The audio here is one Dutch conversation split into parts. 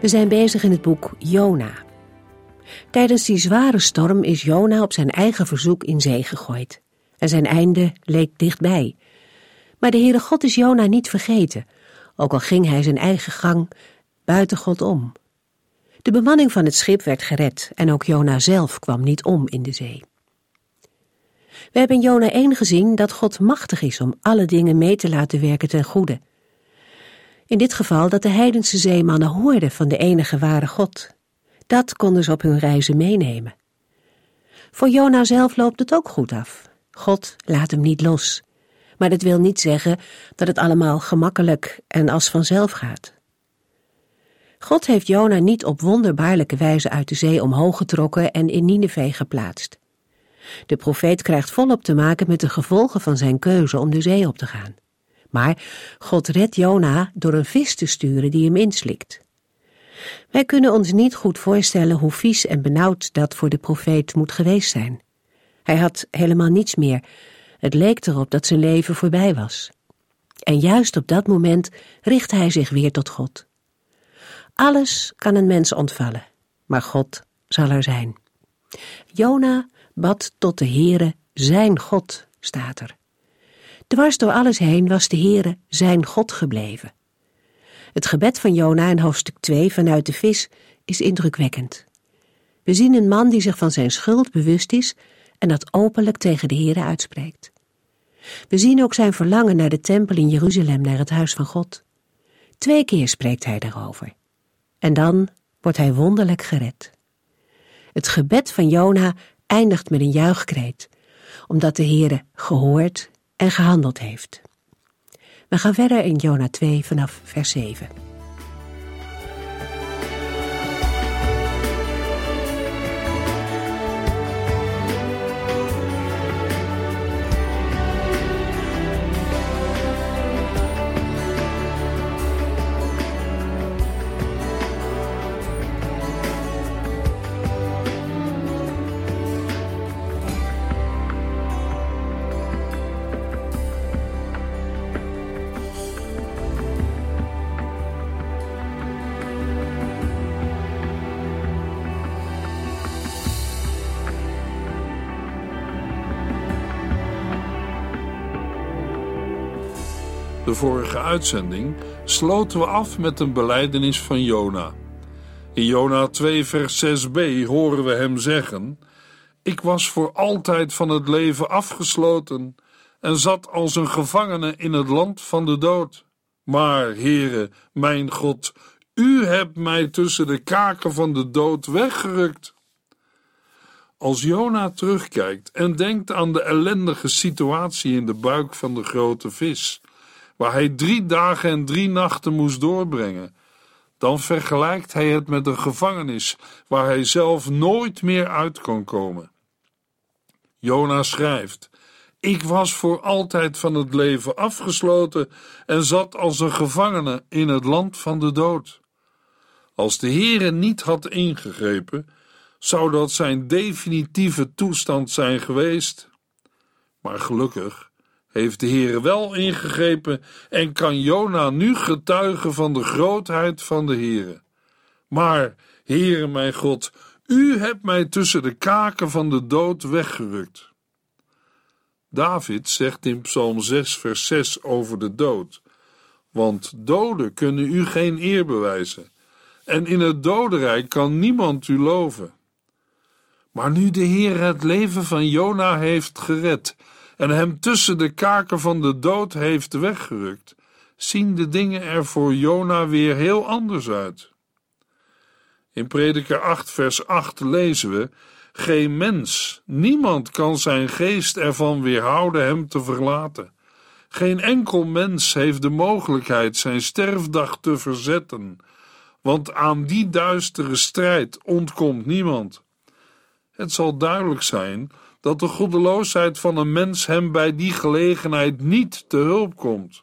We zijn bezig in het boek Jona. Tijdens die zware storm is Jona op zijn eigen verzoek in zee gegooid. En zijn einde leek dichtbij. Maar de Heere God is Jona niet vergeten, ook al ging hij zijn eigen gang buiten God om. De bemanning van het schip werd gered en ook Jona zelf kwam niet om in de zee. We hebben in Jona 1 gezien dat God machtig is om alle dingen mee te laten werken ten goede. In dit geval dat de heidense zeemannen hoorden van de enige ware God. Dat konden ze op hun reizen meenemen. Voor Jona zelf loopt het ook goed af. God laat hem niet los. Maar dat wil niet zeggen dat het allemaal gemakkelijk en als vanzelf gaat. God heeft Jona niet op wonderbaarlijke wijze uit de zee omhoog getrokken en in Nineveh geplaatst. De profeet krijgt volop te maken met de gevolgen van zijn keuze om de zee op te gaan. Maar God redt Jona door een vis te sturen die hem inslikt. Wij kunnen ons niet goed voorstellen hoe vies en benauwd dat voor de profeet moet geweest zijn. Hij had helemaal niets meer. Het leek erop dat zijn leven voorbij was. En juist op dat moment richt hij zich weer tot God. Alles kan een mens ontvallen, maar God zal er zijn. Jona bad tot de Heere, zijn God, staat er. Dwars door alles heen was de Heere zijn God gebleven. Het gebed van Jona in hoofdstuk 2 vanuit de vis is indrukwekkend. We zien een man die zich van zijn schuld bewust is en dat openlijk tegen de Heere uitspreekt. We zien ook zijn verlangen naar de tempel in Jeruzalem, naar het huis van God. Twee keer spreekt hij daarover. En dan wordt hij wonderlijk gered. Het gebed van Jona eindigt met een juichkreet, omdat de Heere gehoord en gehandeld heeft. We gaan verder in Jona 2 vanaf vers 7. De vorige uitzending sloten we af met een beleidenis van Jona. In Jona 2 vers 6b horen we hem zeggen: Ik was voor altijd van het leven afgesloten en zat als een gevangene in het land van de dood. Maar, Heere, mijn God, u hebt mij tussen de kaken van de dood weggerukt. Als Jona terugkijkt en denkt aan de ellendige situatie in de buik van de grote vis, waar hij drie dagen en drie nachten moest doorbrengen, dan vergelijkt hij het met een gevangenis waar hij zelf nooit meer uit kon komen. Jona schrijft: Ik was voor altijd van het leven afgesloten en zat als een gevangene in het land van de dood. Als de Heere niet had ingegrepen, zou dat zijn definitieve toestand zijn geweest. Maar gelukkig heeft de Heere wel ingegrepen en kan Jona nu getuigen van de grootheid van de Heere. Maar, Heere mijn God, u hebt mij tussen de kaken van de dood weggerukt. David zegt in Psalm 6, vers 6 over de dood: Want doden kunnen u geen eer bewijzen, en in het dodenrijk kan niemand u loven. Maar nu de Heer het leven van Jona heeft gered en hem tussen de kaken van de dood heeft weggerukt, zien de dingen er voor Jona weer heel anders uit. In Prediker 8, vers 8 lezen we: Geen mens, niemand kan zijn geest ervan weerhouden hem te verlaten. Geen enkel mens heeft de mogelijkheid zijn sterfdag te verzetten. want aan die duistere strijd ontkomt niemand. Het zal duidelijk zijn dat de goddeloosheid van een mens hem bij die gelegenheid niet te hulp komt.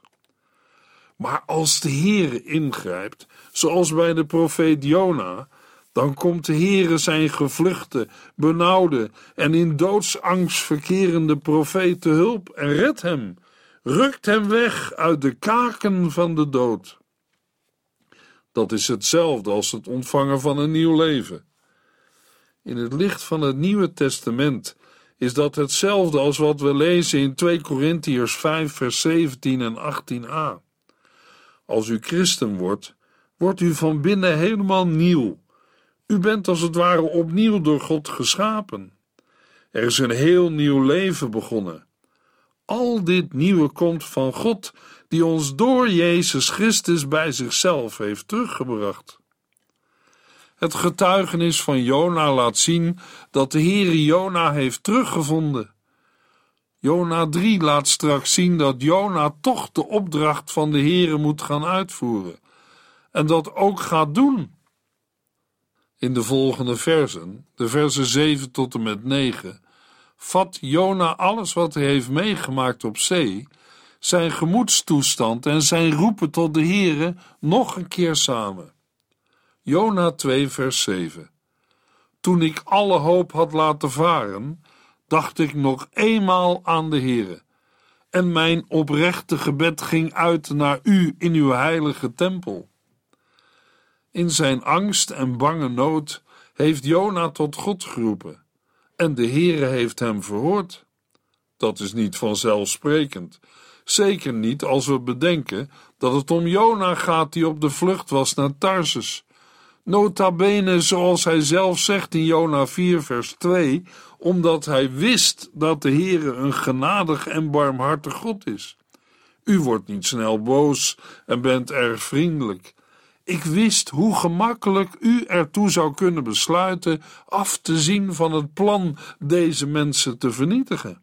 Maar als de Heere ingrijpt, zoals bij de profeet Jona, dan komt de Heere zijn gevluchte, benauwde en in doodsangst verkerende profeet te hulp en redt hem, rukt hem weg uit de kaken van de dood. Dat is hetzelfde als het ontvangen van een nieuw leven. In het licht van het Nieuwe Testament is dat hetzelfde als wat we lezen in 2 Korintiërs 5 vers 17 en 18a. Als u christen wordt, wordt u van binnen helemaal nieuw. U bent als het ware opnieuw door God geschapen. Er is een heel nieuw leven begonnen. Al dit nieuwe komt van God, die ons door Jezus Christus bij zichzelf heeft teruggebracht. Het getuigenis van Jona laat zien dat de Heere Jona heeft teruggevonden. Jona 3 laat straks zien dat Jona toch de opdracht van de Heere moet gaan uitvoeren en dat ook gaat doen. In de volgende versen, de versen 7 tot en met 9, vat Jona alles wat hij heeft meegemaakt op zee, zijn gemoedstoestand en zijn roepen tot de Heere nog een keer samen. Jona 2 vers 7 Toen ik alle hoop had laten varen, dacht ik nog eenmaal aan de Heere. En mijn oprechte gebed ging uit naar u in uw heilige tempel. In zijn angst en bange nood heeft Jona tot God geroepen en de Heere heeft hem verhoord. Dat is niet vanzelfsprekend, zeker niet als we bedenken dat het om Jona gaat die op de vlucht was naar Tarsus. Nota bene, zoals hij zelf zegt in Jona 4 vers 2, omdat hij wist dat de Heere een genadig en barmhartig God is. U wordt niet snel boos en bent erg vriendelijk. Ik wist hoe gemakkelijk u ertoe zou kunnen besluiten af te zien van het plan deze mensen te vernietigen.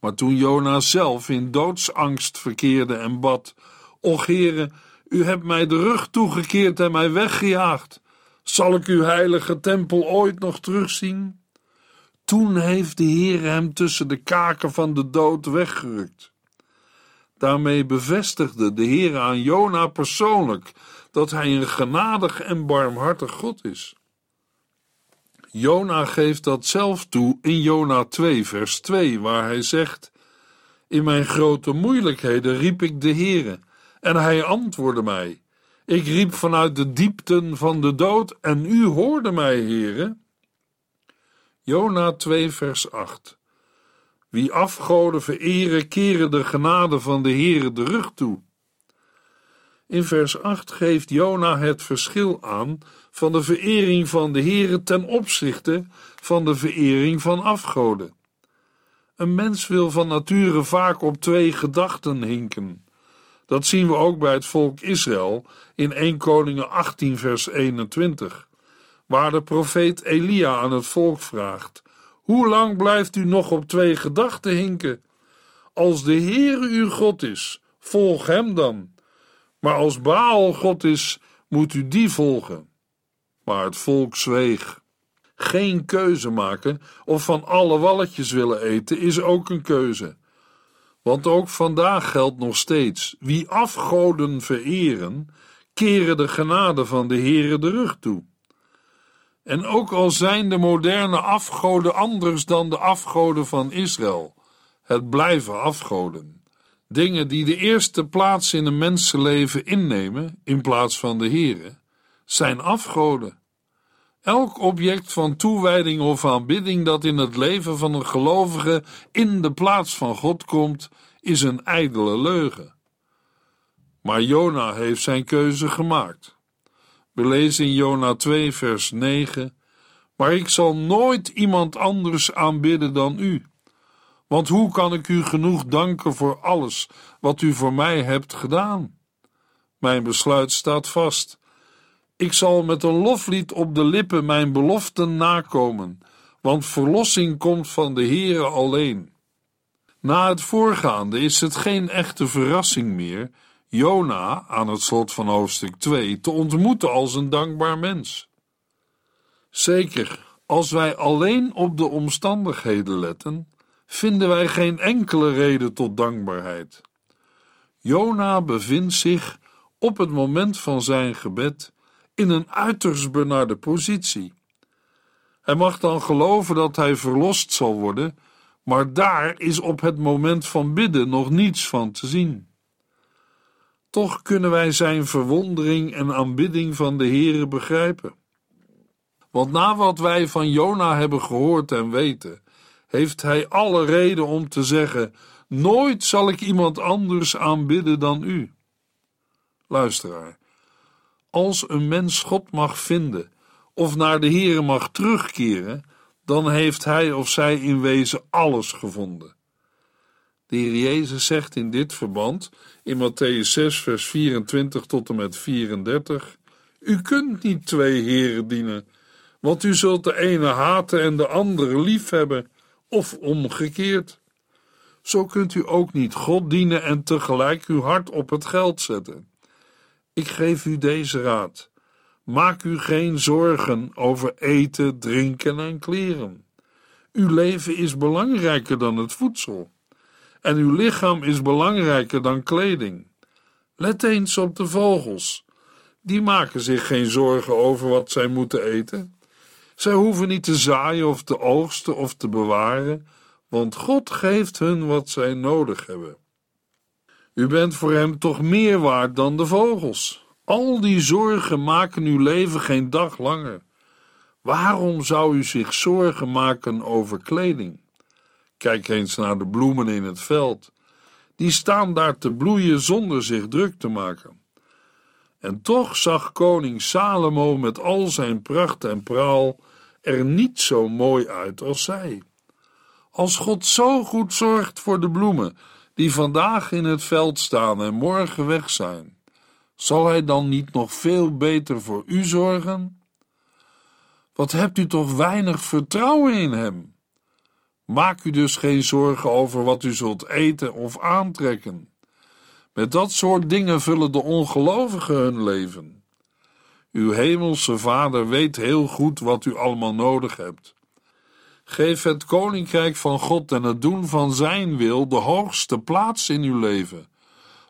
Maar toen Jona zelf in doodsangst verkeerde en bad: Och, heren, u hebt mij de rug toegekeerd en mij weggejaagd. Zal ik uw heilige tempel ooit nog terugzien? Toen heeft de Heer hem tussen de kaken van de dood weggerukt. Daarmee bevestigde de Heer aan Jona persoonlijk dat hij een genadig en barmhartig God is. Jona geeft dat zelf toe in Jona 2, vers 2, waar hij zegt: In mijn grote moeilijkheden riep ik de Heere, en hij antwoordde mij. Ik riep vanuit de diepten van de dood, en u hoorde mij, Heere. Jona 2, vers 8. Wie afgoden vereren, keren de genade van de Heere de rug toe. In vers 8 geeft Jona het verschil aan van de verering van de Heere ten opzichte van de verering van afgoden. Een mens wil van nature vaak op twee gedachten hinken. Dat zien we ook bij het volk Israël in 1 Koningen 18 vers 21, waar de profeet Elia aan het volk vraagt: Hoe lang blijft u nog op twee gedachten hinken? Als de Heere uw God is, volg hem dan. Maar als Baal God is, moet u die volgen. Maar het volk zweeg. Geen keuze maken of van alle walletjes willen eten is ook een keuze. Want ook vandaag geldt nog steeds: wie afgoden vereren, keren de genade van de Heere de rug toe. En ook al zijn de moderne afgoden anders dan de afgoden van Israël, het blijven afgoden. Dingen die de eerste plaats in een mensenleven innemen in plaats van de Heere, zijn afgoden. Elk object van toewijding of aanbidding dat in het leven van een gelovige in de plaats van God komt, is een ijdele leugen. Maar Jona heeft zijn keuze gemaakt. We lezen in Jona 2, vers 9: Maar ik zal nooit iemand anders aanbidden dan u. Want hoe kan ik u genoeg danken voor alles wat u voor mij hebt gedaan? Mijn besluit staat vast. Ik zal met een loflied op de lippen mijn beloften nakomen, want verlossing komt van de Heere alleen. Na het voorgaande is het geen echte verrassing meer. Jona aan het slot van hoofdstuk 2 te ontmoeten als een dankbaar mens. Zeker, als wij alleen op de omstandigheden letten, vinden wij geen enkele reden tot dankbaarheid. Jona bevindt zich op het moment van zijn gebed in een uiterst benarde positie. Hij mag dan geloven dat hij verlost zal worden, maar daar is op het moment van bidden nog niets van te zien. Toch kunnen wij zijn verwondering en aanbidding van de Heere begrijpen. Want na wat wij van Jona hebben gehoord en weten, heeft hij alle reden om te zeggen: Nooit zal ik iemand anders aanbidden dan u. Luisteraar, als een mens God mag vinden of naar de Heere mag terugkeren, dan heeft hij of zij in wezen alles gevonden. De Heer Jezus zegt in dit verband in Matthäus 6, vers 24 tot en met 34: U kunt niet twee heren dienen, want u zult de ene haten en de andere liefhebben, of omgekeerd. Zo kunt u ook niet God dienen en tegelijk uw hart op het geld zetten. Ik geef u deze raad. Maak u geen zorgen over eten, drinken en kleren. Uw leven is belangrijker dan het voedsel. En uw lichaam is belangrijker dan kleding. Let eens op de vogels. Die maken zich geen zorgen over wat zij moeten eten. Zij hoeven niet te zaaien of te oogsten of te bewaren, want God geeft hun wat zij nodig hebben. U bent voor hem toch meer waard dan de vogels. Al die zorgen maken uw leven geen dag langer. Waarom zou u zich zorgen maken over kleding? Kijk eens naar de bloemen in het veld. Die staan daar te bloeien zonder zich druk te maken. En toch zag koning Salomo met al zijn pracht en praal er niet zo mooi uit als zij. Als God zo goed zorgt voor de bloemen die vandaag in het veld staan en morgen weg zijn, zal Hij dan niet nog veel beter voor u zorgen? Wat hebt u toch weinig vertrouwen in Hem? Maak u dus geen zorgen over wat u zult eten of aantrekken. Met dat soort dingen vullen de ongelovigen hun leven. Uw hemelse Vader weet heel goed wat u allemaal nodig hebt. Geef het koninkrijk van God en het doen van Zijn wil de hoogste plaats in uw leven.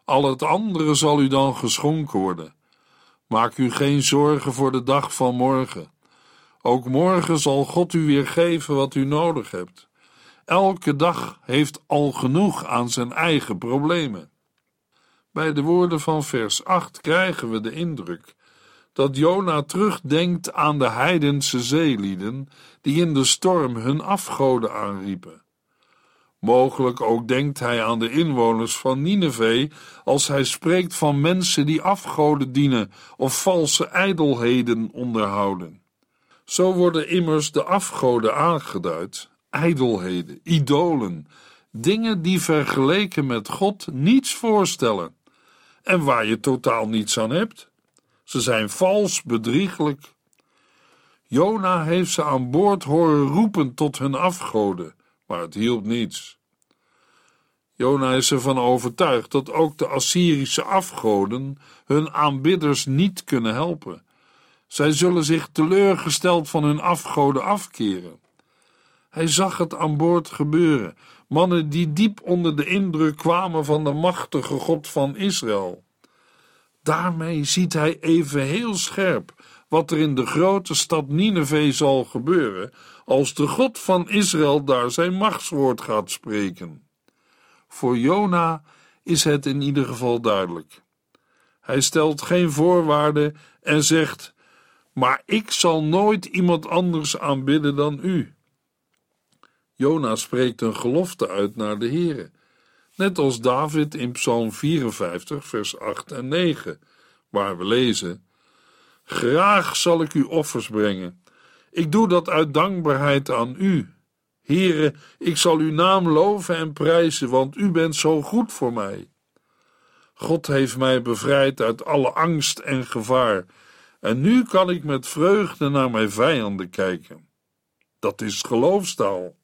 Al het andere zal u dan geschonken worden. Maak u geen zorgen voor de dag van morgen. Ook morgen zal God u weer geven wat u nodig hebt. Elke dag heeft al genoeg aan zijn eigen problemen. Bij de woorden van vers 8 krijgen we de indruk dat Jona terugdenkt aan de heidense zeelieden die in de storm hun afgoden aanriepen. Mogelijk ook denkt hij aan de inwoners van Nineveh als hij spreekt van mensen die afgoden dienen of valse ijdelheden onderhouden. Zo worden immers de afgoden aangeduid, ijdelheden, idolen, dingen die vergeleken met God niets voorstellen en waar je totaal niets aan hebt. Ze zijn vals, bedrieglijk. Jona heeft ze aan boord horen roepen tot hun afgoden, maar het hielp niets. Jona is ervan overtuigd dat ook de Assyrische afgoden hun aanbidders niet kunnen helpen. Zij zullen zich teleurgesteld van hun afgoden afkeren. Hij zag het aan boord gebeuren, mannen die diep onder de indruk kwamen van de machtige God van Israël. Daarmee ziet hij even heel scherp wat er in de grote stad Nineveh zal gebeuren als de God van Israël daar zijn machtswoord gaat spreken. Voor Jona is het in ieder geval duidelijk. Hij stelt geen voorwaarden en zegt: Maar ik zal nooit iemand anders aanbidden dan u. Jona spreekt een gelofte uit naar de Heere, net als David in Psalm 54, vers 8 en 9, waar we lezen: Graag zal ik u offers brengen. Ik doe dat uit dankbaarheid aan u. Heere, ik zal uw naam loven en prijzen, want u bent zo goed voor mij. God heeft mij bevrijd uit alle angst en gevaar, en nu kan ik met vreugde naar mijn vijanden kijken. Dat is geloofstaal.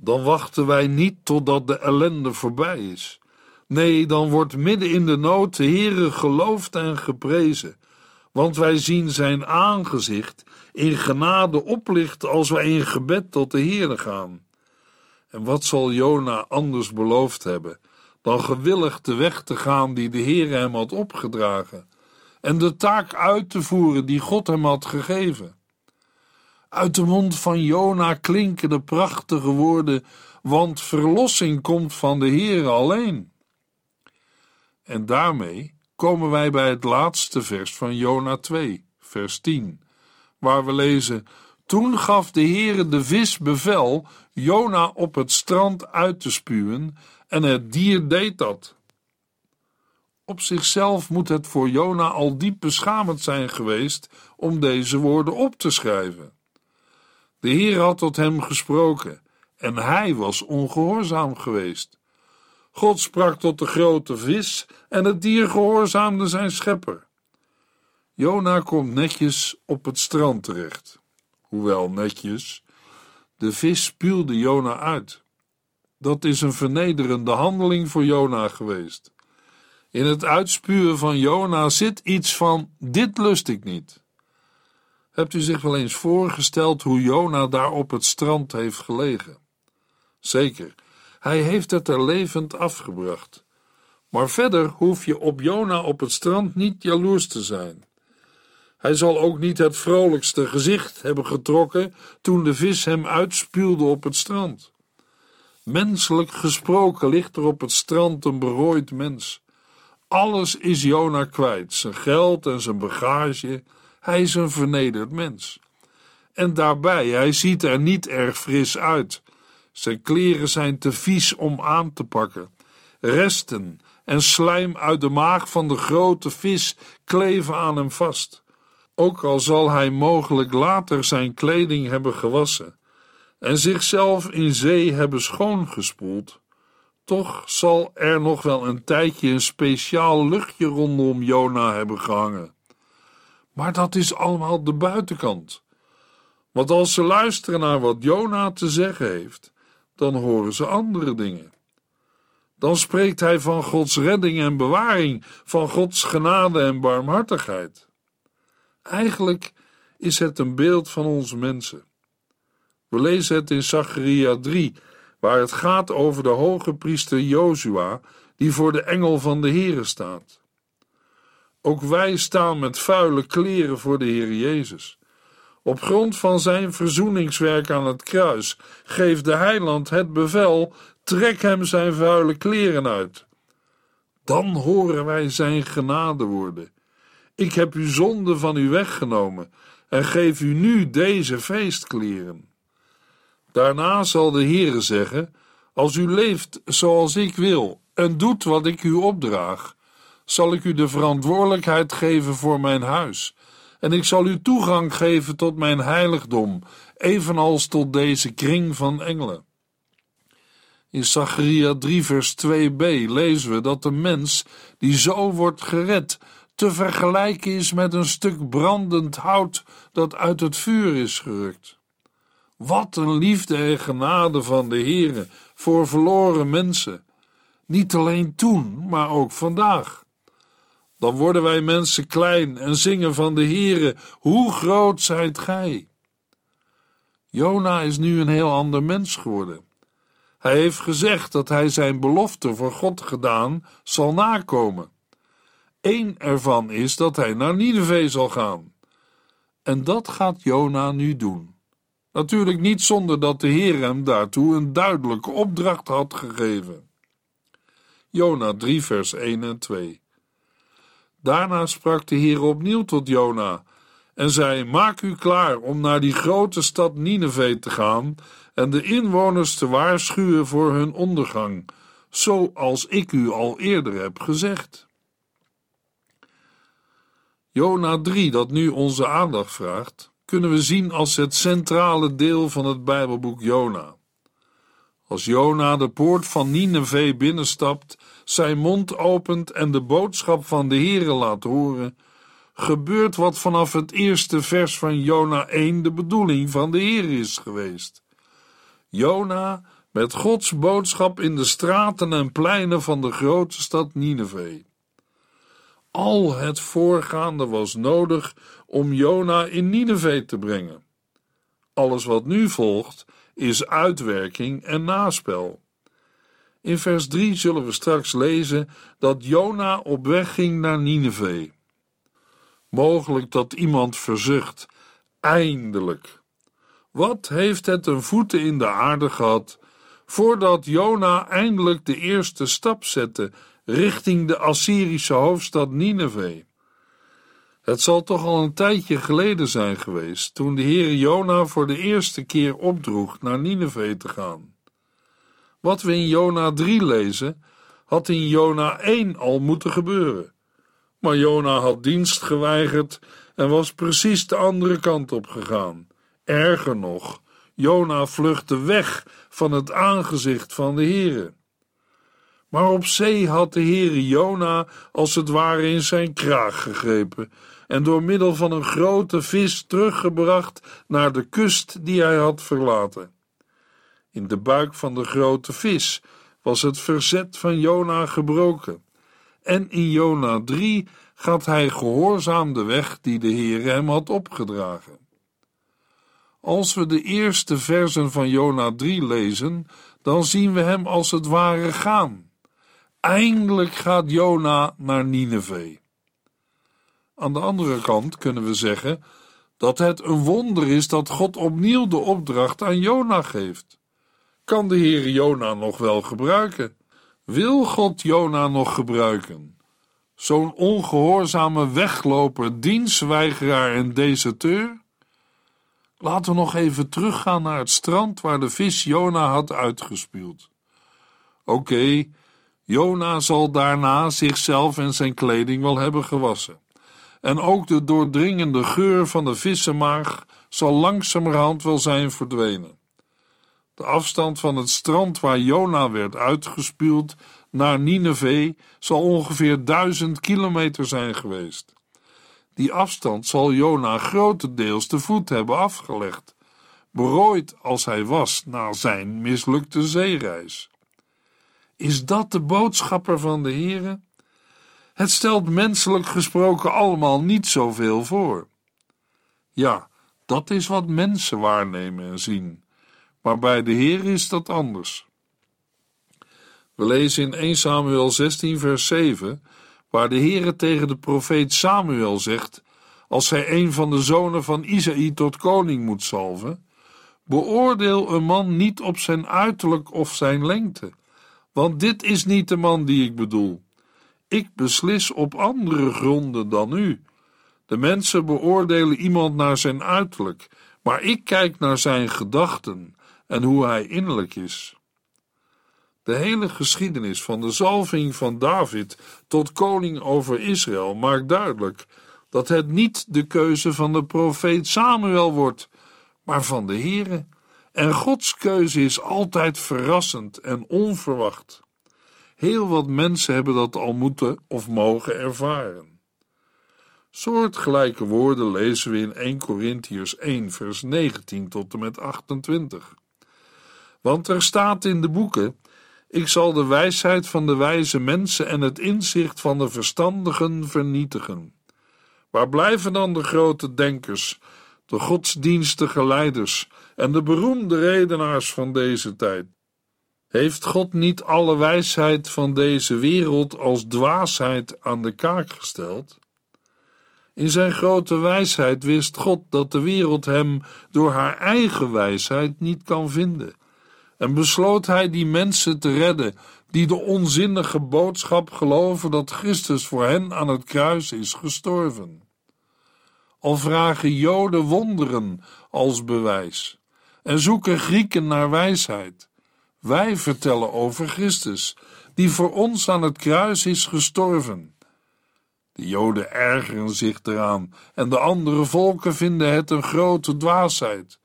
Dan wachten wij niet totdat de ellende voorbij is. Nee, dan wordt midden in de nood de Heere geloofd en geprezen, want wij zien zijn aangezicht in genade oplichten als wij in gebed tot de Heere gaan. En wat zal Jona anders beloofd hebben dan gewillig de weg te gaan die de Heere hem had opgedragen en de taak uit te voeren die God hem had gegeven? Uit de mond van Jona klinken de prachtige woorden, want verlossing komt van de Heere alleen. En daarmee komen wij bij het laatste vers van Jona 2, vers 10, waar we lezen: Toen gaf de Heere de vis bevel Jona op het strand uit te spuwen, en het dier deed dat. Op zichzelf moet het voor Jona al diep beschamend zijn geweest om deze woorden op te schrijven. De Heer had tot hem gesproken en hij was ongehoorzaam geweest. God sprak tot de grote vis en het dier gehoorzaamde zijn schepper. Jona komt netjes op het strand terecht. Hoewel netjes, de vis spuwde Jona uit. Dat is een vernederende handeling voor Jona geweest. In het uitspuwen van Jona zit iets van: dit lust ik niet. Hebt u zich wel eens voorgesteld hoe Jona daar op het strand heeft gelegen? Zeker, hij heeft het er levend afgebracht. Maar verder hoef je op Jona op het strand niet jaloers te zijn. Hij zal ook niet het vrolijkste gezicht hebben getrokken toen de vis hem uitspuwde op het strand. Menselijk gesproken ligt er op het strand een berooid mens. Alles is Jona kwijt, zijn geld en zijn bagage. Hij is een vernederd mens. En daarbij, hij ziet er niet erg fris uit. Zijn kleren zijn te vies om aan te pakken. Resten en slijm uit de maag van de grote vis kleven aan hem vast. Ook al zal hij mogelijk later zijn kleding hebben gewassen en zichzelf in zee hebben schoongespoeld, toch zal er nog wel een tijdje een speciaal luchtje rondom Jona hebben gehangen. Maar dat is allemaal de buitenkant. Want als ze luisteren naar wat Jona te zeggen heeft, dan horen ze andere dingen. Dan spreekt hij van Gods redding en bewaring, van Gods genade en barmhartigheid. Eigenlijk is het een beeld van onze mensen. We lezen het in Zacharia 3, waar het gaat over de hoge priester Jozua, die voor de engel van de Heere staat. Ook wij staan met vuile kleren voor de Heer Jezus. Op grond van zijn verzoeningswerk aan het kruis geeft de heiland het bevel: trek hem zijn vuile kleren uit. Dan horen wij zijn genade worden. Ik heb uw zonde van u weggenomen en geef u nu deze feestkleren. Daarna zal de Heere zeggen: Als u leeft zoals ik wil en doet wat ik u opdraag, zal ik u de verantwoordelijkheid geven voor mijn huis, en ik zal u toegang geven tot mijn heiligdom, evenals tot deze kring van engelen. In Zacharia 3 vers 2b lezen we dat de mens die zo wordt gered te vergelijken is met een stuk brandend hout dat uit het vuur is gerukt. Wat een liefde en genade van de Heere voor verloren mensen, niet alleen toen, maar ook vandaag. Dan worden wij mensen klein en zingen van de Heere, hoe groot zijt gij? Jona is nu een heel ander mens geworden. Hij heeft gezegd dat hij zijn belofte voor God gedaan zal nakomen. Eén ervan is dat hij naar Nineveh zal gaan. En dat gaat Jona nu doen. Natuurlijk niet zonder dat de Heer hem daartoe een duidelijke opdracht had gegeven. Jona 3 vers 1 en 2 Daarna sprak de Heer opnieuw tot Jona en zei: Maak u klaar om naar die grote stad Nineveh te gaan en de inwoners te waarschuwen voor hun ondergang, zoals ik u al eerder heb gezegd. Jona 3, dat nu onze aandacht vraagt, kunnen we zien als het centrale deel van het Bijbelboek Jona. Als Jona de poort van Nineveh binnenstapt, zijn mond opent en de boodschap van de Heere laat horen, gebeurt wat vanaf het eerste vers van Jona 1 de bedoeling van de Heer is geweest. Jona met Gods boodschap in de straten en pleinen van de grote stad Nineveh. Al het voorgaande was nodig om Jona in Nineveh te brengen. Alles wat nu volgt is uitwerking en naspel. In vers 3 zullen we straks lezen dat Jona op weg ging naar Nineveh. Mogelijk dat iemand verzucht: eindelijk. Wat heeft het een voeten in de aarde gehad voordat Jona eindelijk de eerste stap zette richting de Assyrische hoofdstad Nineveh? Het zal toch al een tijdje geleden zijn geweest toen de Heer Jona voor de eerste keer opdroeg naar Nineveh te gaan. Wat we in Jona 3 lezen, had in Jona 1 al moeten gebeuren. Maar Jona had dienst geweigerd en was precies de andere kant op gegaan. Erger nog, Jona vluchtte weg van het aangezicht van de Heere. Maar op zee had de Heere Jona als het ware in zijn kraag gegrepen en door middel van een grote vis teruggebracht naar de kust die hij had verlaten. In de buik van de grote vis was het verzet van Jona gebroken. En in Jona 3 gaat hij gehoorzaam de weg die de Heer hem had opgedragen. Als we de eerste versen van Jona 3 lezen, dan zien we hem als het ware gaan. Eindelijk gaat Jona naar Nineveh. Aan de andere kant kunnen we zeggen dat het een wonder is dat God opnieuw de opdracht aan Jona geeft. Kan de Heer Jona nog wel gebruiken? Wil God Jona nog gebruiken? Zo'n ongehoorzame wegloper, dienstweigeraar en deserteur? Laten we nog even teruggaan naar het strand waar de vis Jona had uitgespuwd. Oké, Jona zal daarna zichzelf en zijn kleding wel hebben gewassen. En ook de doordringende geur van de vissenmaag zal langzamerhand wel zijn verdwenen. De afstand van het strand waar Jona werd uitgespuwd naar Nineveh zal ongeveer duizend kilometer zijn geweest. Die afstand zal Jona grotendeels te voet hebben afgelegd, berooid als hij was na zijn mislukte zeereis. Is dat de boodschapper van de Heere? Het stelt menselijk gesproken allemaal niet zoveel voor. Ja, dat is wat mensen waarnemen en zien, maar bij de Heer is dat anders. We lezen in 1 Samuel 16, vers 7, waar de Heere tegen de profeet Samuel zegt, als hij een van de zonen van Isaï tot koning moet salven, beoordeel een man niet op zijn uiterlijk of zijn lengte, want dit is niet de man die ik bedoel. Ik beslis op andere gronden dan u. De mensen beoordelen iemand naar zijn uiterlijk, maar ik kijk naar zijn gedachten en hoe hij innerlijk is. De hele geschiedenis van de zalving van David tot koning over Israël maakt duidelijk dat het niet de keuze van de profeet Samuel wordt, maar van de Heere. En Gods keuze is altijd verrassend en onverwacht. Heel wat mensen hebben dat al moeten of mogen ervaren. Soortgelijke woorden lezen we in 1 Corinthiërs 1 vers 19 tot en met 28. Want er staat in de boeken ik zal de wijsheid van de wijze mensen en het inzicht van de verstandigen vernietigen. Waar blijven dan de grote denkers, de godsdienstige leiders en de beroemde redenaars van deze tijd? Heeft God niet alle wijsheid van deze wereld als dwaasheid aan de kaak gesteld? In zijn grote wijsheid wist God dat de wereld hem door haar eigen wijsheid niet kan vinden en besloot hij die mensen te redden die de onzinnige boodschap geloven dat Christus voor hen aan het kruis is gestorven. Al vragen Joden wonderen als bewijs en zoeken Grieken naar wijsheid. Wij vertellen over Christus, die voor ons aan het kruis is gestorven. De Joden ergeren zich eraan en de andere volken vinden het een grote dwaasheid.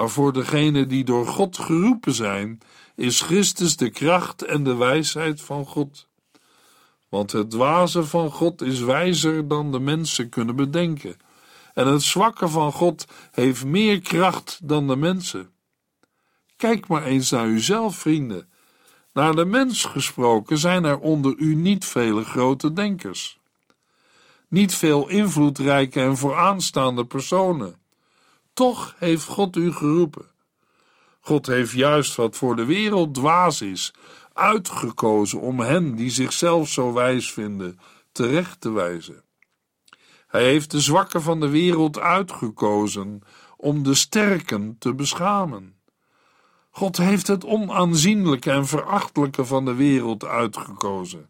Maar voor degenen die door God geroepen zijn, is Christus de kracht en de wijsheid van God. Want het dwaze van God is wijzer dan de mensen kunnen bedenken, en het zwakke van God heeft meer kracht dan de mensen. Kijk maar eens naar uzelf, vrienden. Naar de mens gesproken zijn er onder u niet vele grote denkers. Niet veel invloedrijke en vooraanstaande personen. Toch heeft God u geroepen. God heeft juist wat voor de wereld dwaas is, uitgekozen om hen die zichzelf zo wijs vinden, terecht te wijzen. Hij heeft de zwakken van de wereld uitgekozen om de sterken te beschamen. God heeft het onaanzienlijke en verachtelijke van de wereld uitgekozen.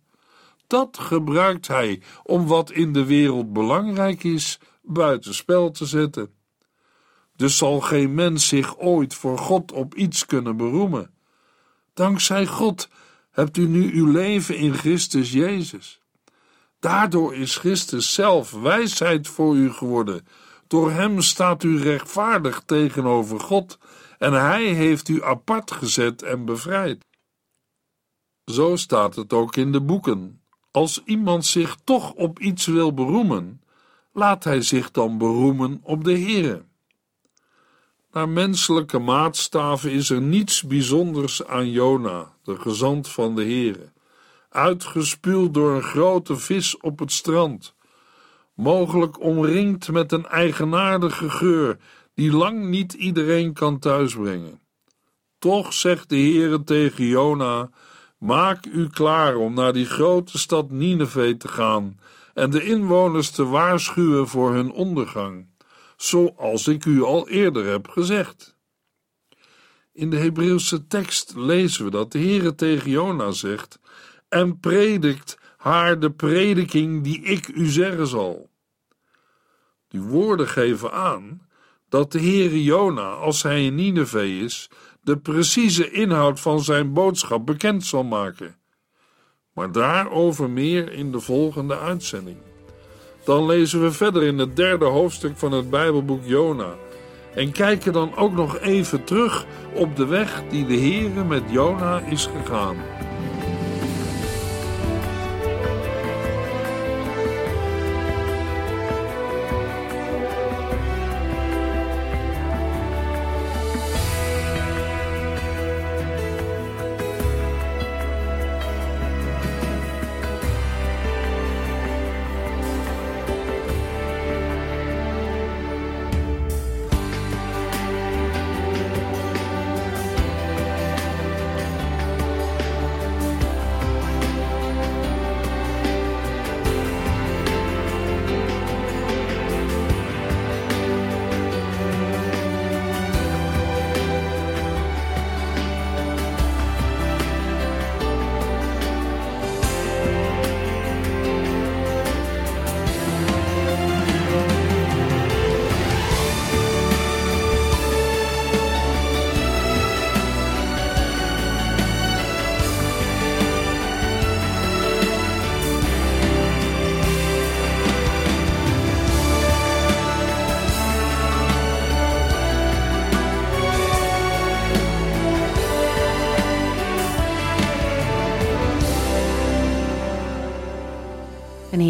Dat gebruikt hij om wat in de wereld belangrijk is buitenspel te zetten. Dus zal geen mens zich ooit voor God op iets kunnen beroemen. Dankzij God hebt u nu uw leven in Christus Jezus. Daardoor is Christus zelf wijsheid voor u geworden. Door hem staat u rechtvaardig tegenover God en hij heeft u apart gezet en bevrijd. Zo staat het ook in de boeken. Als iemand zich toch op iets wil beroemen, laat hij zich dan beroemen op de Heere. Naar menselijke maatstaven is er niets bijzonders aan Jona, de gezant van de Heere, uitgespuwd door een grote vis op het strand, mogelijk omringd met een eigenaardige geur die lang niet iedereen kan thuisbrengen. Toch zegt de Heere tegen Jona: Maak u klaar om naar die grote stad Nineveh te gaan en de inwoners te waarschuwen voor hun ondergang zoals ik u al eerder heb gezegd. In de Hebreeuwse tekst lezen we dat de Heere tegen Jona zegt: En predikt haar de prediking die ik u zeggen zal. Die woorden geven aan dat de Heere Jona, als hij in Nineveh is, de precieze inhoud van zijn boodschap bekend zal maken. Maar daarover meer in de volgende uitzending. Dan lezen we verder in het derde hoofdstuk van het Bijbelboek Jona. En kijken dan ook nog even terug op de weg die de Heere met Jona is gegaan.